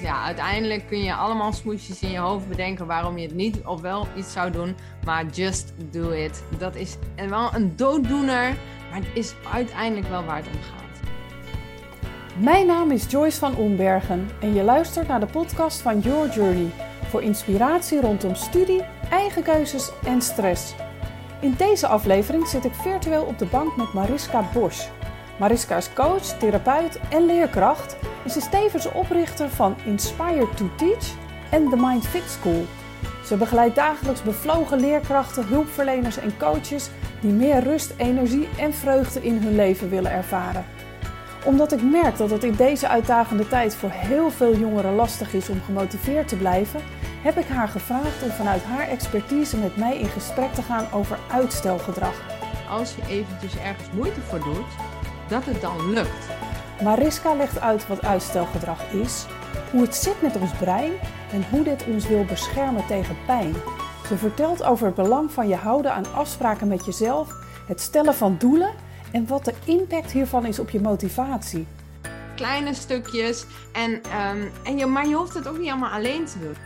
ja, uiteindelijk kun je allemaal smoesjes in je hoofd bedenken waarom je het niet of wel iets zou doen. Maar just do it. Dat is wel een dooddoener, maar het is uiteindelijk wel waar het om gaat. Mijn naam is Joyce van Ombergen en je luistert naar de podcast van Your Journey voor inspiratie rondom studie, eigen keuzes en stress. In deze aflevering zit ik virtueel op de bank met Mariska Bosch. Mariska is coach, therapeut en leerkracht en ze is tevens oprichter van Inspire to Teach en The Mind Fit School. Ze begeleidt dagelijks bevlogen leerkrachten, hulpverleners en coaches die meer rust, energie en vreugde in hun leven willen ervaren omdat ik merk dat het in deze uitdagende tijd voor heel veel jongeren lastig is om gemotiveerd te blijven, heb ik haar gevraagd om vanuit haar expertise met mij in gesprek te gaan over uitstelgedrag. Als je eventjes ergens moeite voor doet, dat het dan lukt. Mariska legt uit wat uitstelgedrag is, hoe het zit met ons brein en hoe dit ons wil beschermen tegen pijn. Ze vertelt over het belang van je houden aan afspraken met jezelf, het stellen van doelen en wat de impact hiervan is op je motivatie. Kleine stukjes, en, um, en je, maar je hoeft het ook niet allemaal alleen te doen.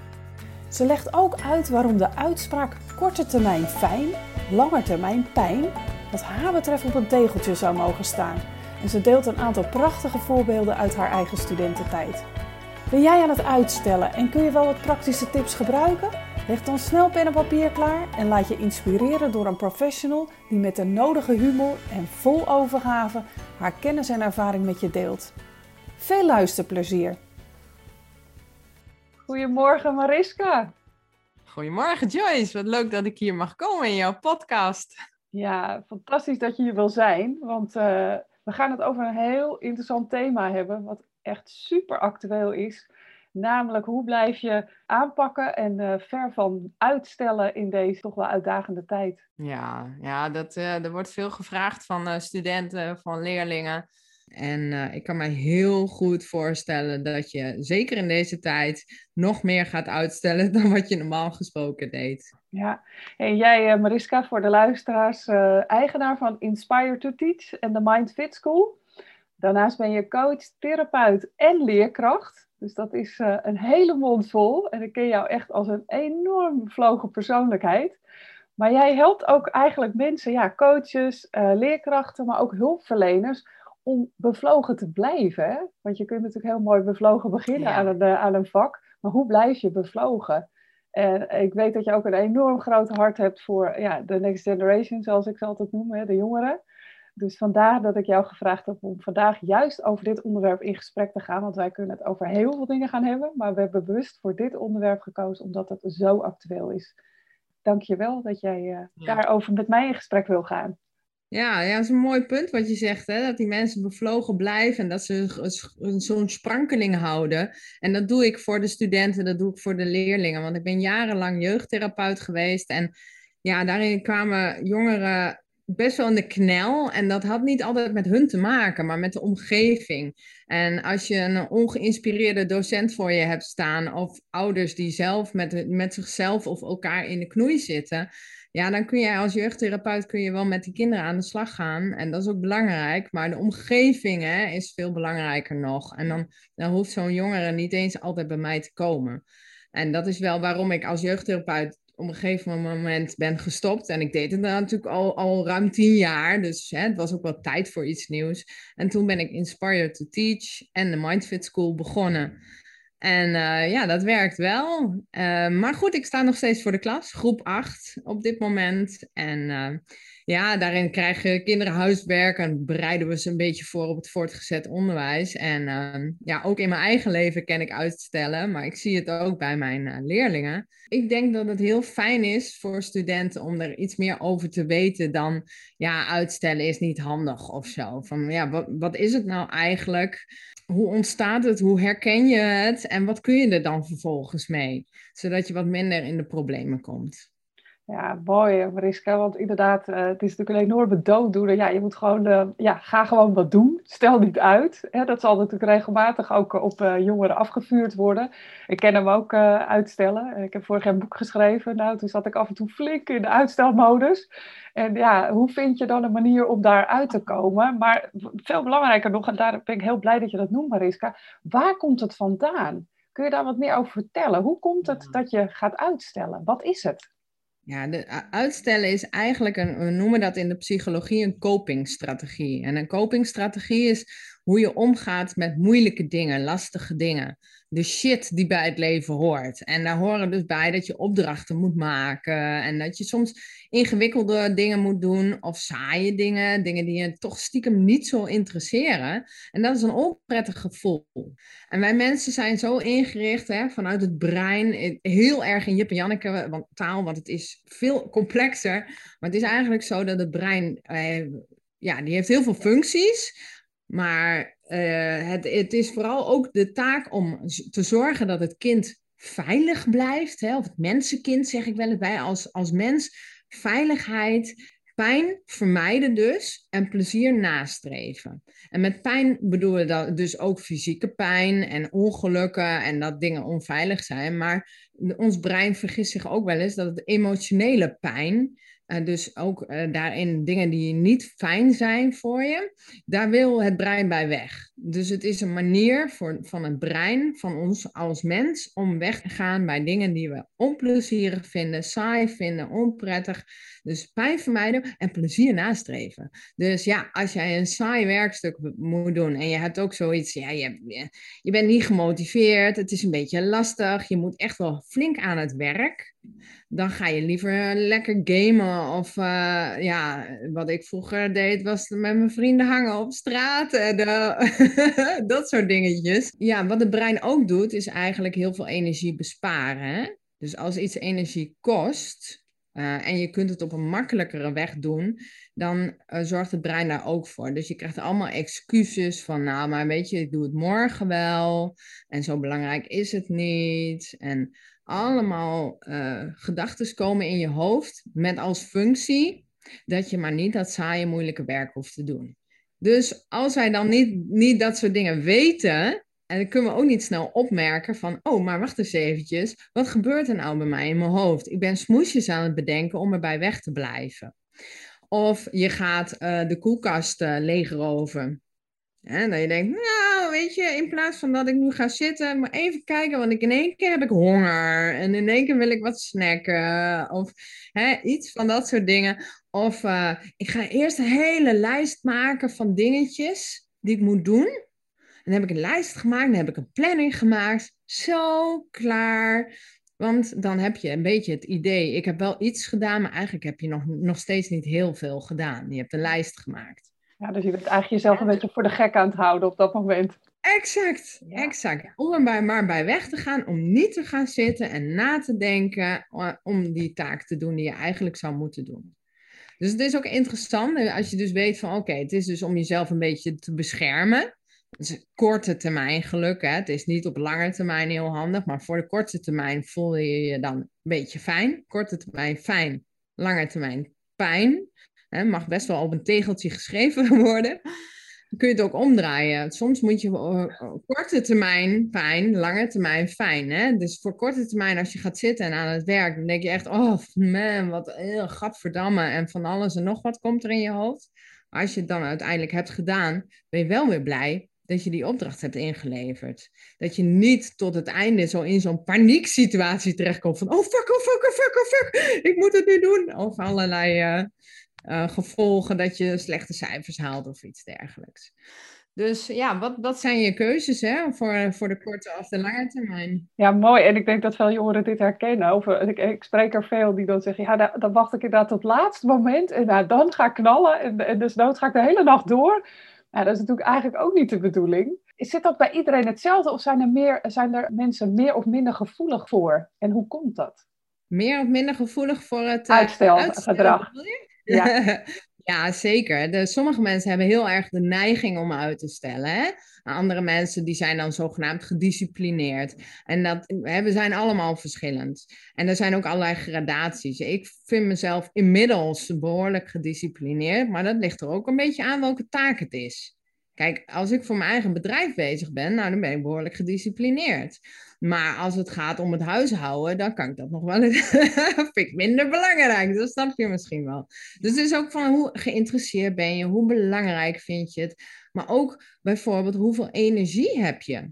Ze legt ook uit waarom de uitspraak korte termijn fijn, lange termijn pijn, wat haar betreft op een tegeltje zou mogen staan. En ze deelt een aantal prachtige voorbeelden uit haar eigen studententijd. Ben jij aan het uitstellen en kun je wel wat praktische tips gebruiken? Leg dan snel pen en papier klaar en laat je inspireren door een professional die met de nodige humor en vol overgave haar kennis en ervaring met je deelt. Veel luisterplezier! Goedemorgen Mariska. Goedemorgen Joyce, wat leuk dat ik hier mag komen in jouw podcast. Ja, fantastisch dat je hier wil zijn, want uh, we gaan het over een heel interessant thema hebben, wat echt super actueel is. Namelijk, hoe blijf je aanpakken en uh, ver van uitstellen in deze toch wel uitdagende tijd? Ja, ja dat, uh, er wordt veel gevraagd van uh, studenten, van leerlingen. En ik kan me heel goed voorstellen dat je zeker in deze tijd nog meer gaat uitstellen dan wat je normaal gesproken deed. Ja, en jij Mariska, voor de luisteraars, eigenaar van Inspire to Teach en de Mind Fit School. Daarnaast ben je coach, therapeut en leerkracht. Dus dat is een hele mond vol. En ik ken jou echt als een enorm bevlogen persoonlijkheid. Maar jij helpt ook eigenlijk mensen, ja, coaches, leerkrachten, maar ook hulpverleners, om bevlogen te blijven. Hè? Want je kunt natuurlijk heel mooi bevlogen beginnen aan, een, uh, aan een vak. Maar hoe blijf je bevlogen? En ik weet dat je ook een enorm groot hart hebt voor ja, de next generation, zoals ik ze altijd noem, hè, de jongeren. Dus vandaar dat ik jou gevraagd heb om vandaag juist over dit onderwerp in gesprek te gaan. Want wij kunnen het over heel veel dingen gaan hebben. Maar we hebben bewust voor dit onderwerp gekozen omdat het zo actueel is. Dank je wel dat jij uh, daarover met mij in gesprek wil gaan. Ja, ja, dat is een mooi punt wat je zegt. Hè? Dat die mensen bevlogen blijven en dat ze zo'n sprankeling houden. En dat doe ik voor de studenten, dat doe ik voor de leerlingen. Want ik ben jarenlang jeugdtherapeut geweest. En ja, daarin kwamen jongeren best wel in de knel. En dat had niet altijd met hun te maken, maar met de omgeving. En als je een ongeïnspireerde docent voor je hebt staan, of ouders die zelf met, met zichzelf of elkaar in de knoei zitten. Ja, dan kun jij als jeugdtherapeut kun je wel met die kinderen aan de slag gaan. En dat is ook belangrijk. Maar de omgeving hè, is veel belangrijker nog. En dan, dan hoeft zo'n jongere niet eens altijd bij mij te komen. En dat is wel waarom ik als jeugdtherapeut op een gegeven moment ben gestopt. En ik deed het natuurlijk al, al ruim tien jaar. Dus hè, het was ook wel tijd voor iets nieuws. En toen ben ik Inspire to Teach en de Mindfit School begonnen. En uh, ja, dat werkt wel. Uh, maar goed, ik sta nog steeds voor de klas, groep 8 op dit moment. En uh, ja, daarin krijgen kinderen huiswerk en bereiden we ze een beetje voor op het voortgezet onderwijs. En ehm, ja, ook in mijn eigen leven ken ik uitstellen, maar ik zie het ook bij mijn uh, leerlingen. Ik denk dat het heel fijn is voor studenten om er iets meer over te weten dan, ja, uitstellen is niet handig of zo. Van ja, wat, wat is het nou eigenlijk? Hoe ontstaat het? Hoe herken je het? En wat kun je er dan vervolgens mee? Zodat je wat minder in de problemen komt. Ja, mooi Mariska, want inderdaad, uh, het is natuurlijk een enorme dooddoener. Ja, je moet gewoon, uh, ja, ga gewoon wat doen. Stel niet uit. Hè? Dat zal natuurlijk regelmatig ook op uh, jongeren afgevuurd worden. Ik ken hem ook uitstellen. Ik heb vorig jaar een boek geschreven. Nou, toen zat ik af en toe flink in de uitstelmodus. En ja, hoe vind je dan een manier om daar uit te komen? Maar veel belangrijker nog, en daar ben ik heel blij dat je dat noemt Mariska. Waar komt het vandaan? Kun je daar wat meer over vertellen? Hoe komt het dat je gaat uitstellen? Wat is het? Ja, de, uitstellen is eigenlijk een, we noemen dat in de psychologie een copingstrategie. En een copingstrategie is hoe je omgaat met moeilijke dingen, lastige dingen de shit die bij het leven hoort. En daar horen dus bij dat je opdrachten moet maken en dat je soms ingewikkelde dingen moet doen of saaie dingen, dingen die je toch stiekem niet zo interesseren. En dat is een onprettig gevoel. En wij mensen zijn zo ingericht hè, vanuit het brein, heel erg in Jip en Janneke want, taal, want het is veel complexer. Maar het is eigenlijk zo dat het brein, eh, ja, die heeft heel veel functies. Maar uh, het, het, is vooral ook de taak om te zorgen dat het kind veilig blijft. Hè? Of het mensenkind, zeg ik wel eens bij, als, als mens. Veiligheid, pijn vermijden dus en plezier nastreven. En met pijn bedoelen we dus ook fysieke pijn en ongelukken en dat dingen onveilig zijn. Maar ons brein vergist zich ook wel eens dat het emotionele pijn uh, dus ook uh, daarin dingen die niet fijn zijn voor je, daar wil het brein bij weg. Dus het is een manier voor, van het brein, van ons als mens, om weg te gaan bij dingen die we onplezierig vinden, saai vinden, onprettig. Dus pijn vermijden en plezier nastreven. Dus ja, als jij een saai werkstuk moet doen en je hebt ook zoiets, ja, je, je bent niet gemotiveerd, het is een beetje lastig, je moet echt wel flink aan het werk dan ga je liever lekker gamen. Of uh, ja, wat ik vroeger deed, was met mijn vrienden hangen op straat. En, uh, dat soort dingetjes. Ja, wat het brein ook doet, is eigenlijk heel veel energie besparen. Dus als iets energie kost. Uh, en je kunt het op een makkelijkere weg doen, dan zorgt het brein daar ook voor. Dus je krijgt allemaal excuses van, nou, maar weet je, ik doe het morgen wel. En zo belangrijk is het niet. En allemaal uh, gedachten komen in je hoofd met als functie dat je maar niet dat saaie, moeilijke werk hoeft te doen. Dus als wij dan niet, niet dat soort dingen weten, en dan kunnen we ook niet snel opmerken van, oh, maar wacht eens eventjes, wat gebeurt er nou bij mij in mijn hoofd? Ik ben smoesjes aan het bedenken om erbij weg te blijven. Of je gaat uh, de koelkast uh, leegroven. En dan je denkt, nou, weet je, in plaats van dat ik nu ga zitten, maar even kijken, want ik in één keer heb ik honger. En in één keer wil ik wat snacken. Of hè, iets van dat soort dingen. Of uh, ik ga eerst een hele lijst maken van dingetjes die ik moet doen. En dan heb ik een lijst gemaakt, dan heb ik een planning gemaakt. Zo klaar. Want dan heb je een beetje het idee, ik heb wel iets gedaan, maar eigenlijk heb je nog, nog steeds niet heel veel gedaan. Je hebt een lijst gemaakt. Ja, dus je bent eigenlijk jezelf een beetje voor de gek aan het houden op dat moment. Exact, exact. Om er maar bij weg te gaan, om niet te gaan zitten en na te denken eh, om die taak te doen die je eigenlijk zou moeten doen. Dus het is ook interessant eh, als je dus weet van oké, het is dus om jezelf een beetje te beschermen. Dus korte termijn geluk, hè. het is niet op lange termijn heel handig, maar voor de korte termijn voel je je dan een beetje fijn. Korte termijn fijn, lange termijn pijn. Het mag best wel op een tegeltje geschreven worden. Dan kun je het ook omdraaien. Soms moet je uh, korte termijn pijn, lange termijn fijn. Hè? Dus voor korte termijn, als je gaat zitten en aan het werk, dan denk je echt, oh man, wat heel gadverdamme. En van alles en nog wat komt er in je hoofd. Als je het dan uiteindelijk hebt gedaan, ben je wel weer blij dat je die opdracht hebt ingeleverd. Dat je niet tot het einde zo in zo'n panieksituatie terechtkomt van, oh fuck, oh fuck, oh fuck, oh fuck, ik moet het nu doen. Of allerlei... Uh, uh, gevolgen dat je slechte cijfers haalt of iets dergelijks. Dus ja, wat, wat zijn je keuzes hè, voor, voor de korte of de lange termijn? Ja, mooi. En ik denk dat veel jongeren dit herkennen. Of, ik, ik spreek er veel die dan zeggen, ja, dan, dan wacht ik inderdaad tot het laatste moment. En nou, dan ga ik knallen. En, en dus dood ga ik de hele nacht door. Nou, dat is natuurlijk eigenlijk ook niet de bedoeling. Zit dat bij iedereen hetzelfde? Of zijn er, meer, zijn er mensen meer of minder gevoelig voor? En hoe komt dat? Meer of minder gevoelig voor het uh, uitstelgedrag. Ja. ja, zeker. De, sommige mensen hebben heel erg de neiging om uit te stellen. Hè? Andere mensen die zijn dan zogenaamd gedisciplineerd. En dat, hè, we zijn allemaal verschillend. En er zijn ook allerlei gradaties. Ik vind mezelf inmiddels behoorlijk gedisciplineerd. Maar dat ligt er ook een beetje aan welke taak het is. Kijk, als ik voor mijn eigen bedrijf bezig ben, nou, dan ben ik behoorlijk gedisciplineerd. Maar als het gaat om het huishouden, dan kan ik dat nog wel vind ik minder belangrijk. Dat snap je misschien wel. Dus het is ook van hoe geïnteresseerd ben je, hoe belangrijk vind je het. Maar ook bijvoorbeeld hoeveel energie heb je.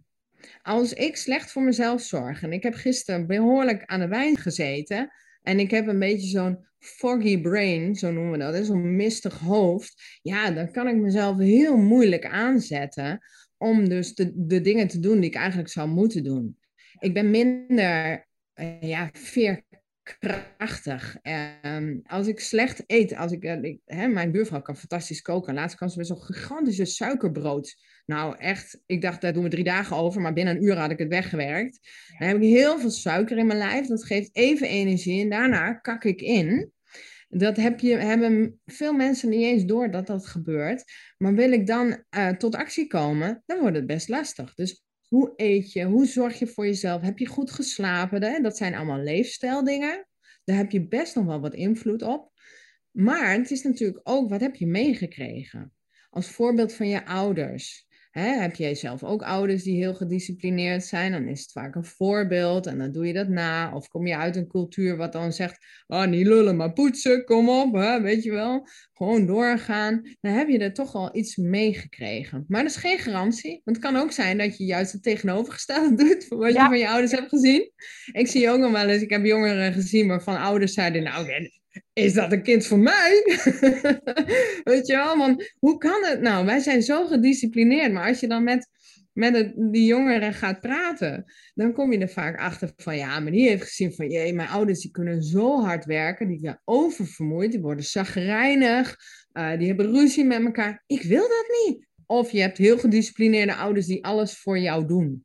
Als ik slecht voor mezelf zorg en ik heb gisteren behoorlijk aan de wijn gezeten en ik heb een beetje zo'n foggy brain, zo noemen we dat, zo'n mistig hoofd, ja, dan kan ik mezelf heel moeilijk aanzetten om dus de, de dingen te doen die ik eigenlijk zou moeten doen. Ik ben minder uh, ja, veerkrachtig. Um, als ik slecht eet, als ik, uh, ik hè, mijn buurvrouw kan fantastisch koken. Laatst kan ze met zo'n gigantische suikerbrood nou, echt, ik dacht, daar doen we drie dagen over, maar binnen een uur had ik het weggewerkt. Dan heb ik heel veel suiker in mijn lijf, dat geeft even energie en daarna kak ik in. Dat heb je, hebben veel mensen niet eens door dat dat gebeurt. Maar wil ik dan uh, tot actie komen, dan wordt het best lastig. Dus hoe eet je? Hoe zorg je voor jezelf? Heb je goed geslapen? Dat zijn allemaal leefstijldingen. Daar heb je best nog wel wat invloed op. Maar het is natuurlijk ook, wat heb je meegekregen? Als voorbeeld van je ouders. Hè, heb jij zelf ook ouders die heel gedisciplineerd zijn, dan is het vaak een voorbeeld en dan doe je dat na. Of kom je uit een cultuur wat dan zegt, oh, niet lullen, maar poetsen, kom op, hè, weet je wel. Gewoon doorgaan. Dan heb je er toch al iets meegekregen. Maar dat is geen garantie, want het kan ook zijn dat je juist het tegenovergestelde doet van wat je van je ouders hebt gezien. Ik zie ook nog wel eens, ik heb jongeren gezien waarvan ouders zeiden, nou, is dat een kind voor mij? Weet je wel, want hoe kan het nou? Wij zijn zo gedisciplineerd, maar als je dan met, met het, die jongeren gaat praten, dan kom je er vaak achter van, ja, maar die heeft gezien van, jee, mijn ouders die kunnen zo hard werken, die zijn oververmoeid, die worden zagrijnig, uh, die hebben ruzie met elkaar. Ik wil dat niet. Of je hebt heel gedisciplineerde ouders die alles voor jou doen.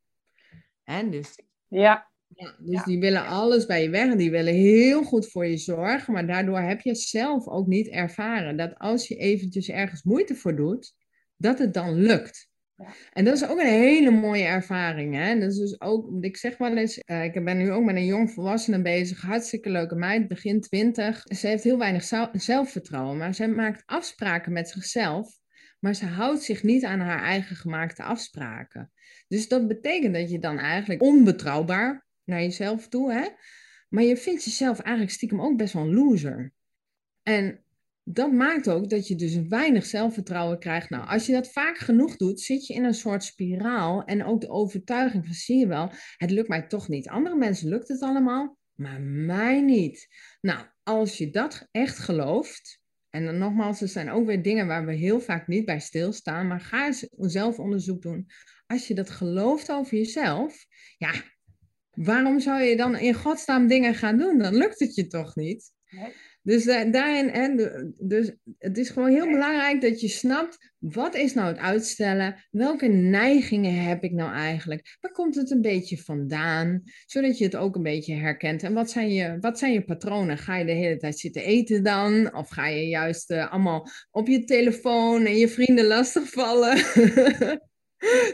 En dus ja, ja, dus die willen alles bij je weg en die willen heel goed voor je zorgen, maar daardoor heb je zelf ook niet ervaren dat als je eventjes ergens moeite voor doet, dat het dan lukt. Ja. En dat is ook een hele mooie ervaring. Hè? Dat is dus ook, ik zeg wel eens, uh, ik ben nu ook met een jong volwassene bezig, hartstikke leuke meid, begin twintig. Ze heeft heel weinig zelfvertrouwen, maar ze maakt afspraken met zichzelf, maar ze houdt zich niet aan haar eigen gemaakte afspraken. Dus dat betekent dat je dan eigenlijk onbetrouwbaar naar jezelf toe, hè? Maar je vindt jezelf eigenlijk stiekem ook best wel een loser. En dat maakt ook dat je dus weinig zelfvertrouwen krijgt. Nou, als je dat vaak genoeg doet, zit je in een soort spiraal. En ook de overtuiging van, zie je wel, het lukt mij toch niet. Andere mensen lukt het allemaal, maar mij niet. Nou, als je dat echt gelooft, en dan nogmaals, er zijn ook weer dingen waar we heel vaak niet bij stilstaan, maar ga eens zelf onderzoek doen. Als je dat gelooft over jezelf, ja, waarom zou je dan in godsnaam dingen gaan doen? Dan lukt het je toch niet? Nee. Dus daarin, en dus het is gewoon heel belangrijk dat je snapt, wat is nou het uitstellen? Welke neigingen heb ik nou eigenlijk? Waar komt het een beetje vandaan? Zodat je het ook een beetje herkent. En wat zijn je, wat zijn je patronen? Ga je de hele tijd zitten eten dan? Of ga je juist uh, allemaal op je telefoon en je vrienden lastigvallen?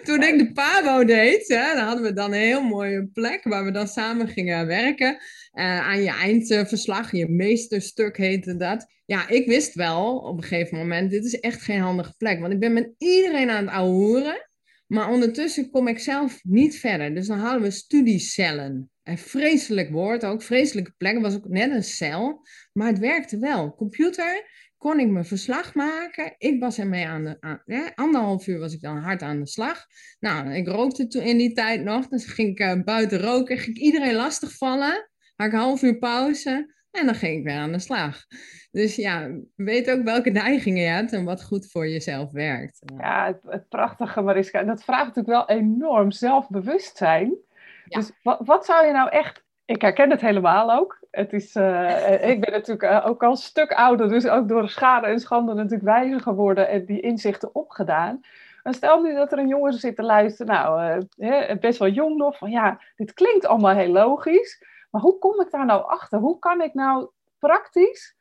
Toen ik de PABO deed, dan hadden we dan een heel mooie plek waar we dan samen gingen werken. Uh, aan je eindverslag, je meesterstuk heette dat. Ja, ik wist wel op een gegeven moment, dit is echt geen handige plek. Want ik ben met iedereen aan het ouwehoeren. Maar ondertussen kom ik zelf niet verder. Dus dan hadden we studiecellen. Een vreselijk woord ook, vreselijke plek. Het was ook net een cel. Maar het werkte wel. Computer, kon ik mijn verslag maken. Ik was ermee aan de... Aan, anderhalf uur was ik dan hard aan de slag. Nou, ik rookte toen in die tijd nog. Dus ging ik uh, buiten roken. Ging ik iedereen lastigvallen. Had ik half uur pauze. En dan ging ik weer aan de slag. Dus ja, weet ook welke neigingen je hebt en wat goed voor jezelf werkt. Ja, het, het prachtige Mariska. En dat vraagt natuurlijk wel enorm zelfbewustzijn. Dus wat, wat zou je nou echt... Ik herken het helemaal ook het is, uh, ik ben natuurlijk uh, ook al een stuk ouder, dus ook door schade en schande natuurlijk wijzer geworden en die inzichten opgedaan. Maar stel nu dat er een jongen zit te luisteren, nou, best wel jong nog, van ja, dit klinkt allemaal heel logisch, maar hoe kom ik daar nou achter? Hoe kan ik nou praktisch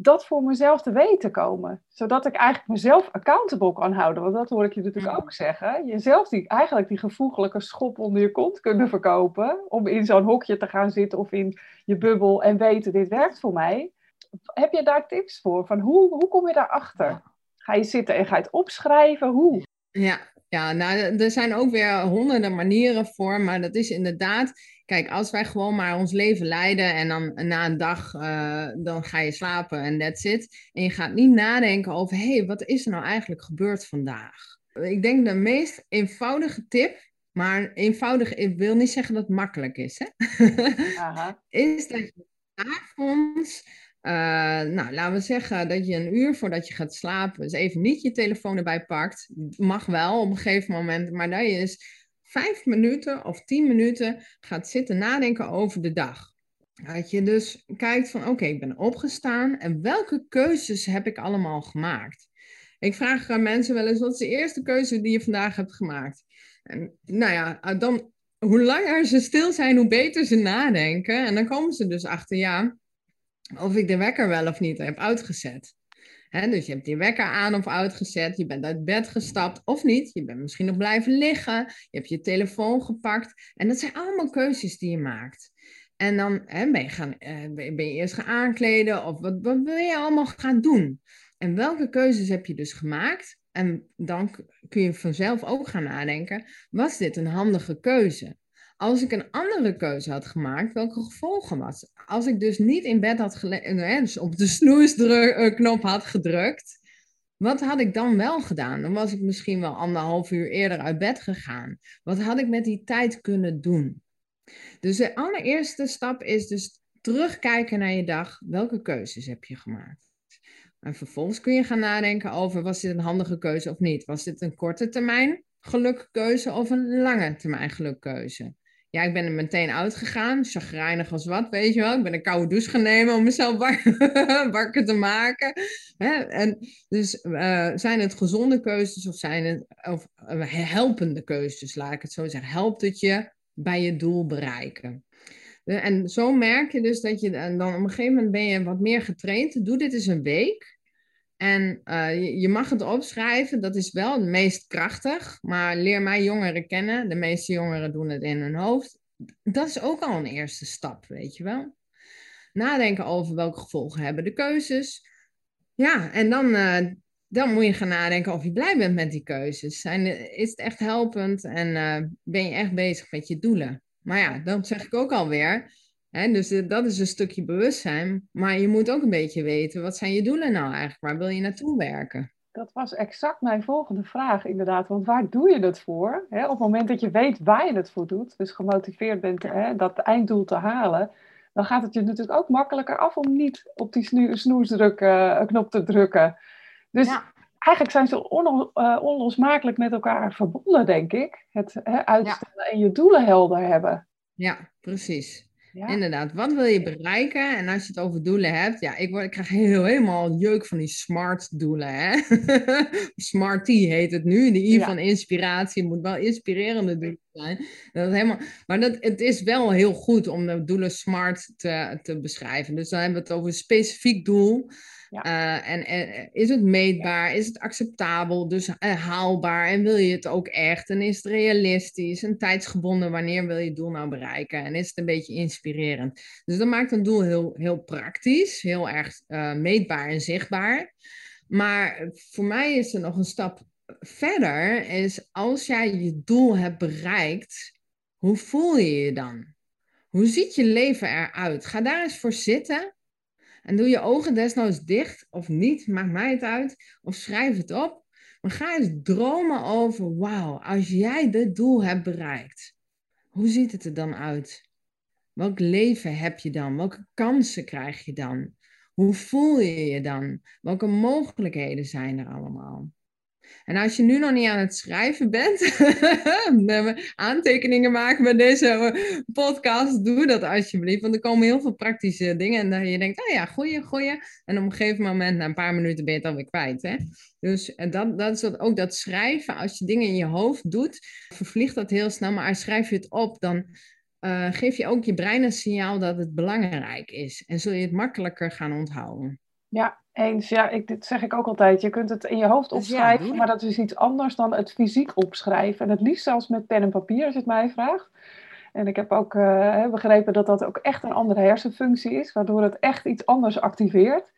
dat voor mezelf te weten komen. Zodat ik eigenlijk mezelf accountable kan houden. Want dat hoor ik je natuurlijk ook zeggen. Jezelf die, eigenlijk die gevoeglijke schop onder je kont kunnen verkopen. Om in zo'n hokje te gaan zitten of in je bubbel en weten dit werkt voor mij. Heb je daar tips voor? Van hoe, hoe kom je daarachter? Ga je zitten en ga je het opschrijven? Hoe? Ja, ja, nou, er zijn ook weer honderden manieren voor. Maar dat is inderdaad Kijk, als wij gewoon maar ons leven leiden en dan na een dag uh, dan ga je slapen en that's it. En je gaat niet nadenken over, hé, hey, wat is er nou eigenlijk gebeurd vandaag? Ik denk de meest eenvoudige tip, maar eenvoudig, ik wil niet zeggen dat het makkelijk is, hè? Aha. is dat je avonds, uh, nou laten we zeggen dat je een uur voordat je gaat slapen, dus even niet je telefoon erbij pakt. Mag wel op een gegeven moment, maar dat je eens vijf minuten of tien minuten gaat zitten nadenken over de dag. Dat je dus kijkt van oké, ik ben opgestaan en welke keuzes heb ik allemaal gemaakt? Ik vraag aan mensen wel eens, wat is de eerste keuze die je vandaag hebt gemaakt? En nou ja, ah, dan, hoe langer ze stil zijn, hoe beter ze nadenken. En dan komen ze dus achter, ja, of ik de wekker wel of niet heb uitgezet. dus je hebt die wekker aan of uitgezet, je bent uit bed gestapt of niet. Je bent misschien nog blijven liggen, je hebt je telefoon gepakt. En dat zijn allemaal keuzes die je maakt. En dan ben, je gaan, eh, ben je eerst gaan aankleden of wat, wat wil je allemaal gaan doen? En welke keuzes heb je dus gemaakt? En dan kun je vanzelf ook gaan nadenken, was dit een handige keuze? Als ik een andere keuze had gemaakt, welke gevolgen was? Als ik dus niet in bed had gelegen, eh, dus op de snoesknop had gedrukt, wat had ik dan wel gedaan? Dan was ik misschien wel anderhalf uur eerder uit bed gegaan. Wat had ik met die tijd kunnen doen? Dus de allereerste stap is dus terugkijken naar je dag. Welke keuzes heb je gemaakt? En vervolgens kun je gaan nadenken over, was dit een handige keuze of niet? Was dit een korte termijn gelukkeuze of een lange termijn gelukkeuze? Ja, ik ben er meteen uitgegaan, chagrijnig als wat, weet je wel. Ik ben een koude douche gaan nemen om mezelf wakker te maken. Hè? En dus uh, zijn het gezonde keuzes of zijn het of, uh, helpende keuzes, laat ik het zo zeggen. Helpt het je bij je doel bereiken? En zo merk je dus dat je dan op een gegeven moment ben je wat meer getraind. Doe dit eens een week. En uh, je, mag het opschrijven, dat is wel het meest krachtig. Maar leer mij jongeren kennen. De meeste jongeren doen het in hun hoofd. Dat is ook al een eerste stap, weet je wel. Nadenken over welke gevolgen hebben de keuzes. Ja, en dan, uh, dan moet je gaan nadenken of je blij bent met die keuzes. Zijn, is het echt helpend en uh, ben je echt bezig met je doelen? Maar ja, dat zeg ik ook alweer. Dus eh, dat is een stukje bewustzijn. Maar je moet ook een beetje weten, wat zijn je doelen nou eigenlijk? Waar wil je naartoe werken? Dat was exact mijn volgende vraag, inderdaad. Want waar doe je het voor? Op het moment dat je weet waar je het voor doet, dus gemotiveerd bent dat einddoel te halen, dan gaat het je natuurlijk ook makkelijker af om niet op die snoersdruk uh, knop te drukken. Dus eigenlijk zijn ze eh, onlosmakelijk met elkaar verbonden, denk ik. Het uitstellen en je doelen helder hebben. Ja, precies. Inderdaad, wat wil je bereiken? En als je het over doelen hebt, ja, ik, word, ik krijg heel, helemaal jeuk van die smart doelen. Hè? Smarty heet het nu. De I van inspiratie moet wel inspirerende doelen zijn. Dat is helemaal, maar dat, het is wel heel goed om de doelen smart te, te beschrijven. Dus dan hebben we het over een specifiek doel. Uh, en, en, is het meetbaar? Is het acceptabel? Dus uh, haalbaar? En wil je het ook echt? En is het realistisch? En tijdsgebonden? Wanneer wil je het doel nou bereiken? En is het een beetje inspirerend? Dus dat maakt een doel heel, heel praktisch, heel erg meetbaar en zichtbaar. Maar voor mij is er nog een stap verder, is als jij je doel hebt bereikt, hoe voel je je dan? Hoe ziet je leven eruit? Ga daar eens voor zitten en doe je ogen desnoods dicht of niet, maakt mij het uit. Of schrijf het op. Maar ga eens dromen over, wauw, als jij dit doel hebt bereikt, hoe ziet het er dan uit? Welk leven heb je dan? Welke kansen krijg je dan? Hoe voel je je dan? Welke mogelijkheden zijn er allemaal? En als je nu nog niet aan het schrijven bent, aantekeningen maken met deze podcast, doe dat alsjeblieft. Want er komen heel veel praktische dingen en dan je denkt, oh ja, goeie, goeie. En op een gegeven moment, na een paar minuten, ben je het alweer kwijt. Hè? Dus dat, dat is dat, ook dat schrijven. Als je dingen in je hoofd doet, vervliegt dat heel snel. Maar als schrijf je het op, dan uh, geef je ook je brein een signaal dat het belangrijk is. En zul je het makkelijker gaan onthouden. Ja, eens. Ja, ik, dit zeg ik ook altijd. Je kunt het in je hoofd dus opschrijven, maar dat is iets anders dan het fysiek opschrijven. En het liefst zelfs met pen en papier, als je het mij vraagt. En ik heb ook uh, begrepen dat dat ook echt een andere hersenfunctie is, waardoor het echt iets anders activeert.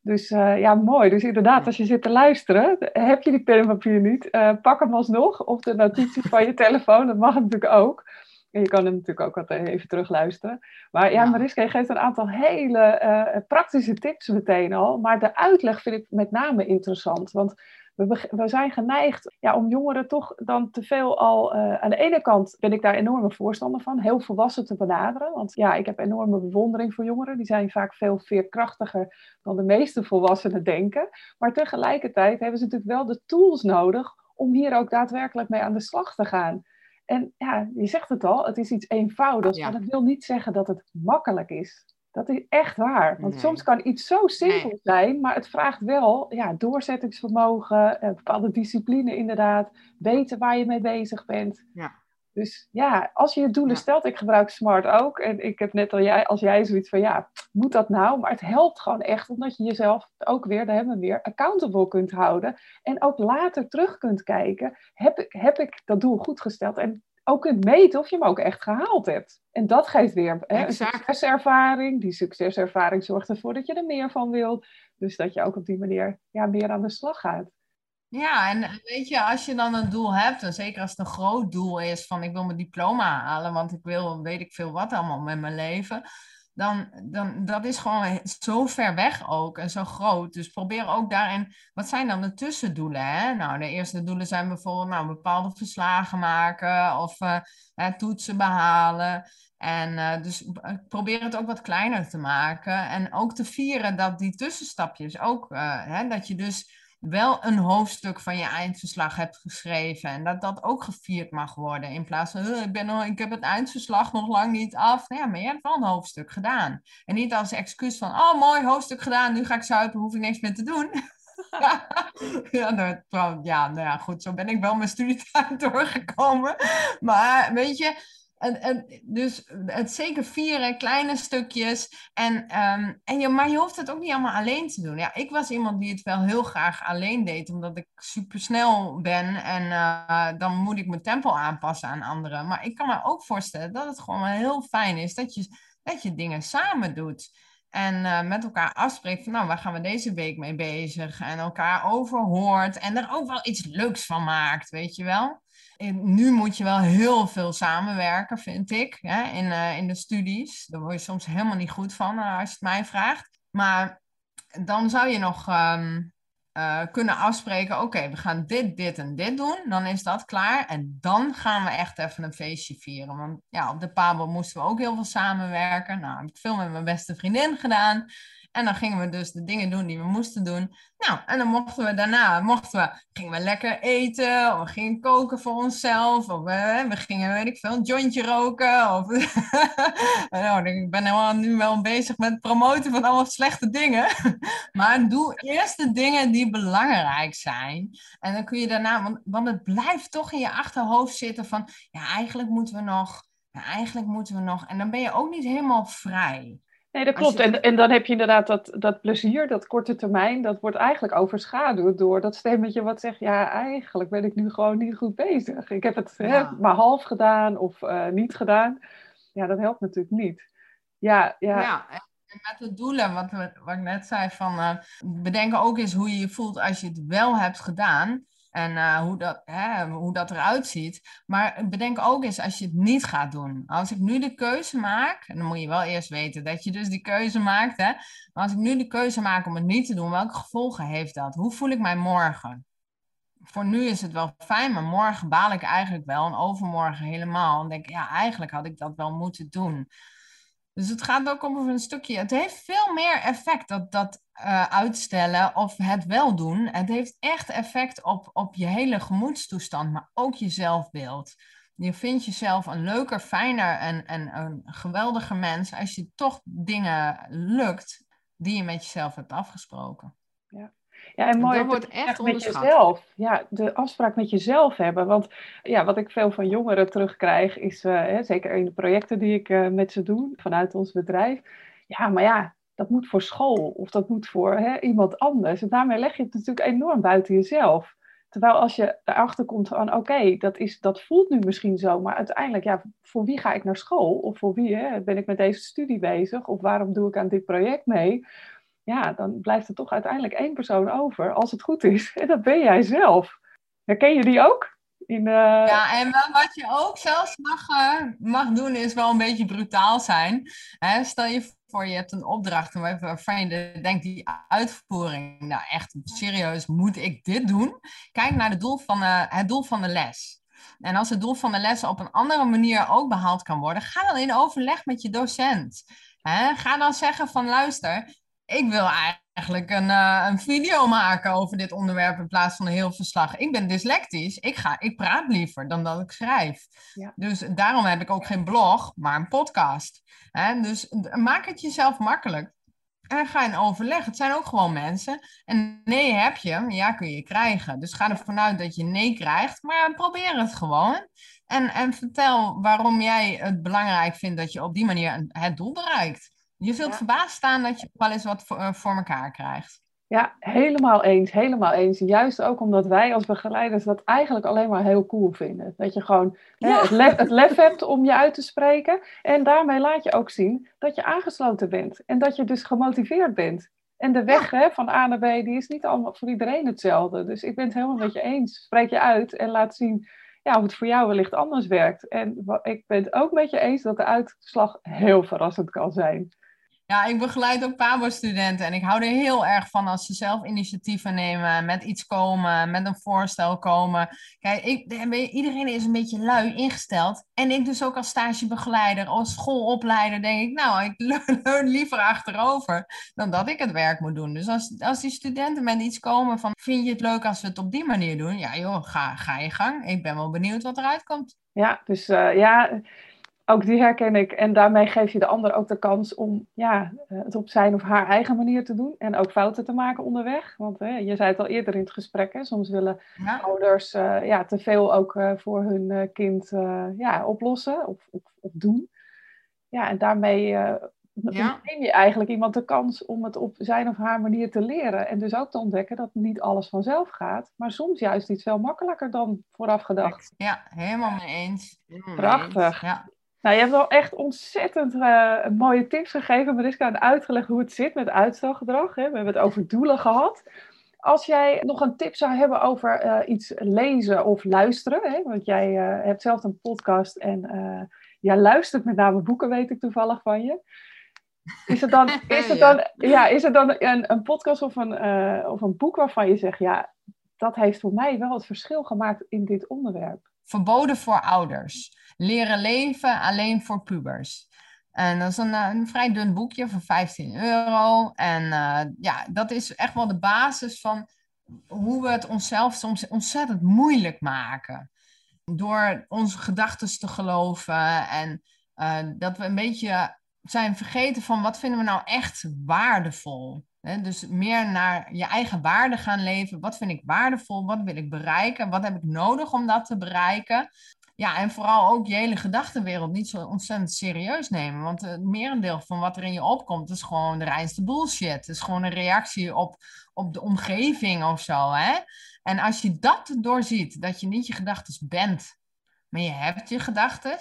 Dus uh, ja, mooi. Dus inderdaad, als je zit te luisteren, heb je die pen en papier niet, uh, pak hem alsnog. Of de notitie van je telefoon, dat mag natuurlijk ook. En je kan hem natuurlijk ook altijd even terugluisteren. Maar ja, Mariska, je geeft een aantal hele uh, praktische tips meteen al. Maar de uitleg vind ik met name interessant. Want we, we zijn geneigd ja, om jongeren toch dan te veel al. Uh, aan de ene kant ben ik daar enorme voorstander van, heel volwassen te benaderen. Want ja, ik heb enorme bewondering voor jongeren. Die zijn vaak veel veerkrachtiger dan de meeste volwassenen denken. Maar tegelijkertijd hebben ze natuurlijk wel de tools nodig om hier ook daadwerkelijk mee aan de slag te gaan. En ja, je zegt het al, het is iets eenvoudigs, maar dat wil niet zeggen dat het makkelijk is. Dat is echt waar. Want soms kan iets zo simpel zijn, maar het vraagt wel ja, doorzettingsvermogen, een bepaalde discipline inderdaad, weten waar je mee bezig bent. Ja. Dus ja, als je je doelen stelt, ik gebruik Smart ook. En ik heb net al jij, als jij zoiets van, ja, moet dat nou? Maar het helpt gewoon echt, omdat je jezelf ook weer, daar hebben we weer, accountable kunt houden. En ook later terug kunt kijken, heb ik, heb ik dat doel goed gesteld? En ook kunt meten of je hem ook echt gehaald hebt. En dat geeft weer hè, een succeservaring. Die succeservaring zorgt ervoor dat je er meer van wilt. Dus dat je ook op die manier ja, meer aan de slag gaat. Ja, en weet je, als je dan een doel hebt, en zeker als het een groot doel is van ik wil mijn diploma halen, want ik wil weet ik veel wat allemaal met mijn leven, dan, dan dat is gewoon zo ver weg ook en zo groot. Dus probeer ook daarin, wat zijn dan de tussendoelen? Hè? Nou, de eerste doelen zijn bijvoorbeeld nou, bepaalde verslagen maken of uh, toetsen behalen. En dus probeer het ook wat kleiner te maken en ook te vieren dat die tussenstapjes ook, hè, dat je dus wel een hoofdstuk van je eindverslag hebt geschreven. En dat dat ook gevierd mag worden. In plaats van, ik, ben nog, ik heb het eindverslag nog lang niet af. Nou ja, maar je hebt wel een hoofdstuk gedaan. En niet als excuus van, oh mooi, hoofdstuk gedaan, nu ga ik zuipen, hoef ik niks meer te doen. ja, dat, ja, nou ja, goed, zo ben ik wel mijn studietijd doorgekomen. Maar weet je, en, en, dus het zeker vieren, kleine stukjes. En, um, en je, maar je hoeft het ook niet allemaal alleen te doen. Ja, ik was iemand die het wel heel graag alleen deed, omdat ik super snel ben. En uh, dan moet ik mijn tempo aanpassen aan anderen. Maar ik kan me ook voorstellen dat het gewoon heel fijn is dat je, dat je dingen samen doet. En uh, met elkaar afspreekt van, nou, waar gaan we deze week mee bezig? En elkaar overhoort en er ook wel iets leuks van maakt, weet je wel? Nu moet je wel heel veel samenwerken, vind ik, hè, in, uh, in de studies. Daar word je soms helemaal niet goed van uh, als je het mij vraagt. Maar dan zou je nog um, uh, kunnen afspreken, oké, we gaan dit, dit en dit doen. Dan is dat klaar. En dan gaan we echt even een feestje vieren. Want ja, op de Pabel moesten we ook heel veel samenwerken. Nou, heb ik veel met mijn beste vriendin gedaan. En dan gingen we dus de dingen doen die we moesten doen. Nou, en dan mochten we daarna, mochten we, gingen we lekker eten, of we gingen koken voor onszelf, of we, we gingen, weet ik veel, een jointje roken. Of, nou, ik ben helemaal nu wel bezig met promoten van allemaal slechte dingen. maar doe eerst de dingen die belangrijk zijn. En dan kun je daarna, want, want het blijft toch in je achterhoofd zitten van, ja, eigenlijk moeten we nog, ja, eigenlijk moeten we nog. En dan ben je ook niet helemaal vrij. Nee, dat klopt. En, en dan heb je inderdaad dat, dat plezier, dat korte termijn, dat wordt eigenlijk overschaduwd door dat stemmetje wat zegt, ja, eigenlijk ben ik nu gewoon niet goed bezig. Ik heb het hè, maar half gedaan of uh, niet gedaan. Ja, dat helpt natuurlijk niet. Ja, ja. ja en met de doelen, wat, wat ik net zei, van uh, bedenken ook eens hoe je je voelt als je het wel hebt gedaan. En uh, hoe, dat, hè, hoe dat eruit ziet. Maar bedenk ook eens als je het niet gaat doen. Als ik nu de keuze maak, en dan moet je wel eerst weten dat je dus die keuze maakt. Hè, maar als ik nu de keuze maak om het niet te doen, welke gevolgen heeft dat? Hoe voel ik mij morgen? Voor nu is het wel fijn, maar morgen baal ik eigenlijk wel. En overmorgen helemaal. En denk ja, eigenlijk had ik dat wel moeten doen. Dus het gaat ook om een stukje. Het heeft veel meer effect dat, dat uh, uitstellen of het wel doen. Het heeft echt effect op, op je hele gemoedstoestand, maar ook je zelfbeeld. Je vindt jezelf een leuker, fijner en, en een geweldiger mens als je toch dingen lukt die je met jezelf hebt afgesproken. Ja. Ja, en mooi. Dat wordt echt met jezelf. Ja, de afspraak met jezelf hebben. Want ja, wat ik veel van jongeren terugkrijg, is uh, hè, zeker in de projecten die ik uh, met ze doe vanuit ons bedrijf. Ja, maar ja, dat moet voor school of dat moet voor hè, iemand anders. En daarmee leg je het natuurlijk enorm buiten jezelf. Terwijl als je erachter komt van oké, dat dat, dat voelt nu misschien zo, maar uiteindelijk, ja, voor wie ga ik naar school? Of voor wie hè, ben ik met deze studie bezig? Of waarom doe ik aan dit project mee? Ja, dan blijft er toch uiteindelijk één persoon over, als het goed is. En dat ben jij zelf. Herken je die ook? In, Ja, en wat je ook zelfs mag, mag doen, is wel een beetje brutaal zijn. Hè? Stel je voor, je hebt een opdracht waarvan je denkt, die uitvoering, nou echt serieus, moet ik dit doen? Kijk naar het doel van, het doel van de les. En als het doel van de les op een andere manier ook behaald kan worden, ga dan in overleg met je docent. Ga dan zeggen van luister, ik wil eigenlijk een, uh, een video maken over dit onderwerp in plaats van een heel verslag. Ik ben dyslectisch, ik, ga, ik praat liever dan dat ik schrijf. Ja. Dus daarom heb ik ook geen blog, maar een podcast. Dus maak het jezelf makkelijk. En ga in overleg. Het zijn ook gewoon mensen. En nee heb je, ja kun je krijgen. Dus ga ervan uit dat je nee krijgt. Maar probeer het gewoon. En, en vertel waarom jij het belangrijk vindt dat je op die manier het doel bereikt. Je zult verbaasd staan dat je wel eens wat voor, uh, voor elkaar krijgt. Ja, helemaal eens, helemaal eens. Juist ook omdat wij als begeleiders dat eigenlijk alleen maar heel cool vinden. Dat je gewoon hè, het, lef, het, lef, hebt om je uit te spreken. En daarmee laat je ook zien dat je aangesloten bent. En dat je dus gemotiveerd bent. En de weg hè, van A naar B, die is niet allemaal voor iedereen hetzelfde. Dus ik ben het helemaal met je eens. Spreek je uit en laat zien ja, of het voor jou wellicht anders werkt. En ik ben het ook met je eens dat de uitslag heel verrassend kan zijn. Ja, ik begeleid ook PABO-studenten en ik hou er heel erg van als ze zelf initiatieven nemen, met iets komen, met een voorstel komen. Kijk, ik, iedereen is een beetje lui ingesteld. En ik dus ook als stagebegeleider, als schoolopleider, denk ik, nou, ik leun liever achterover dan dat ik het werk moet doen. Dus als, als die studenten met iets komen van, vind je het leuk als we het op die manier doen? Ja joh, ga, ga je gang. Ik ben wel benieuwd wat eruit komt. Ja, dus uh, ja ook die herken ik. En daarmee geef je de ander ook de kans om ja, eh, het op zijn of haar eigen manier te doen. En ook fouten te maken onderweg. Want hè, je zei het al eerder in het gesprek. Hè, soms willen ouders uh, ja, te veel ook uh, voor hun kind ja, oplossen of, of, of, doen. Ja, en daarmee ja. neem je eigenlijk iemand de kans om het op zijn of haar manier te leren. En dus ook te ontdekken dat niet alles vanzelf gaat. Maar soms juist iets veel makkelijker dan vooraf gedacht. Ja, helemaal mee eens. Prachtig. Ja. Nou, je hebt wel echt ontzettend uh, mooie tips gegeven, Mariska, en uitgelegd hoe het zit met uitstelgedrag. Hè. We hebben het over doelen gehad. Als jij nog een tip zou hebben over uh, iets lezen of luisteren, hè, want jij uh, hebt zelf een podcast en jij luistert met name boeken, weet ik toevallig van je. Is het dan, is het dan, ja, is het dan een, een podcast of een, of een boek waarvan je zegt, ja, dat heeft voor mij wel het verschil gemaakt in dit onderwerp? Verboden voor ouders. Leren leven alleen voor pubers. En dat is een, eh, een vrij dun boekje voor 15 euro. En uh, ja, dat is echt wel de basis van hoe we het onszelf soms ontzettend moeilijk maken. Door onze gedachten te geloven en uh, dat we een beetje zijn vergeten van wat vinden we nou echt waardevol. dus meer naar je eigen waarde gaan leven. Wat vind ik waardevol? Wat wil ik bereiken? Wat heb ik nodig om dat te bereiken? Ja, en vooral ook je hele gedachtenwereld niet zo ontzettend serieus nemen. Want het merendeel van wat er in je opkomt, is gewoon de reinste bullshit. Het is gewoon een reactie op, op de omgeving of zo. Hè? En als je dat doorziet, dat je niet je gedachten bent, maar je hebt je gedachten,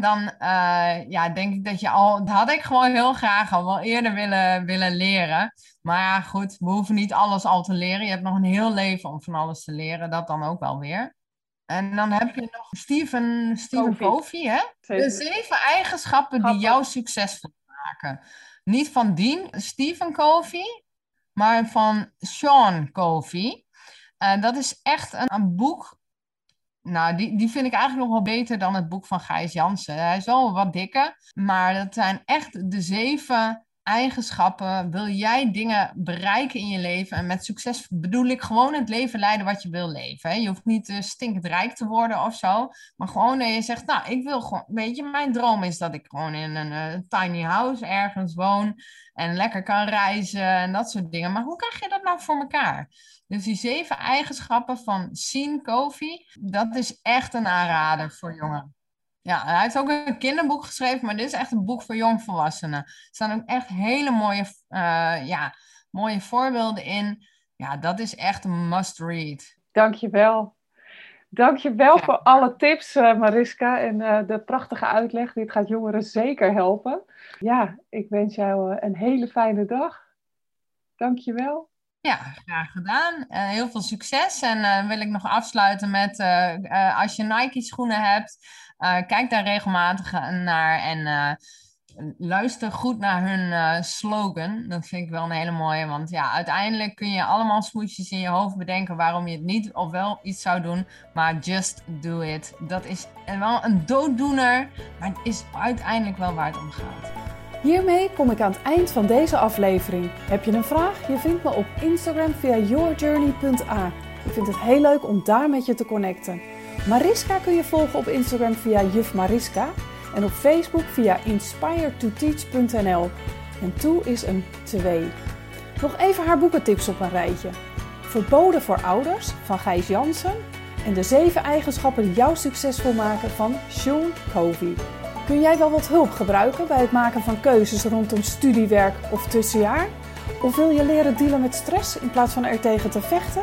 dan uh, ja, denk ik dat je al, dat had ik gewoon heel graag al wel eerder willen, willen leren. Maar ja, goed, we hoeven niet alles al te leren. Je hebt nog een heel leven om van alles te leren, dat dan ook wel weer. En dan heb je nog Stephen, Stephen Covey, hè? De zeven eigenschappen die jou succesvol maken. Niet van Dean, Stephen Covey, maar van Sean Covey. Uh, dat is echt een, een, boek. Nou, die, die vind ik eigenlijk nog wel beter dan het boek van Gijs Jansen. Hij is wel wat dikker, maar dat zijn echt de zeven eigenschappen wil jij dingen bereiken in je leven? En met succes bedoel ik gewoon het leven leiden wat je wil leven. Hè? Je hoeft niet uh, stinkend rijk te worden of zo. Maar gewoon dat je zegt, nou, ik wil gewoon... Weet je, mijn droom is dat ik gewoon in een uh, tiny house ergens woon. En lekker kan reizen en dat soort dingen. Maar hoe krijg je dat nou voor elkaar? Dus die zeven eigenschappen van Sean Kofi, dat is echt een aanrader voor jongeren. Ja, hij heeft ook een kinderboek geschreven, maar dit is echt een boek voor jongvolwassenen. Er staan ook echt hele mooie, uh, ja, mooie voorbeelden in. Ja, dat is echt een must-read. Dankjewel. Dankjewel ja. voor alle tips, uh, Mariska, en uh, de prachtige uitleg. Dit gaat jongeren zeker helpen. Ja, ik wens jou een hele fijne dag. Dankjewel. Ja, graag gedaan. Uh, heel veel succes. En uh, wil ik nog afsluiten met, uh, als je Nike schoenen hebt, kijk daar regelmatig naar en luister goed naar hun slogan. Dat vind ik wel een hele mooie, want ja, uiteindelijk kun je allemaal smoesjes in je hoofd bedenken waarom je het niet of wel iets zou doen, maar just do it. Dat is wel een dooddoener, maar het is uiteindelijk wel waar het om gaat. Hiermee kom ik aan het eind van deze aflevering. Heb je een vraag? Je vindt me op Instagram via yourjourney.a. Ik vind het heel leuk om daar met je te connecten. Mariska kun je volgen op Instagram via juf Mariska en op Facebook via inspiretoteach.nl. En toe is een 2. Nog even haar boekentips op een rijtje. Verboden voor ouders van Gijs Jansen en de 7 eigenschappen die jou succesvol maken van Sean Covey. Kun jij wel wat hulp gebruiken bij het maken van keuzes rondom studiewerk of tussenjaar? Of wil je leren dealen met stress in plaats van er tegen te vechten?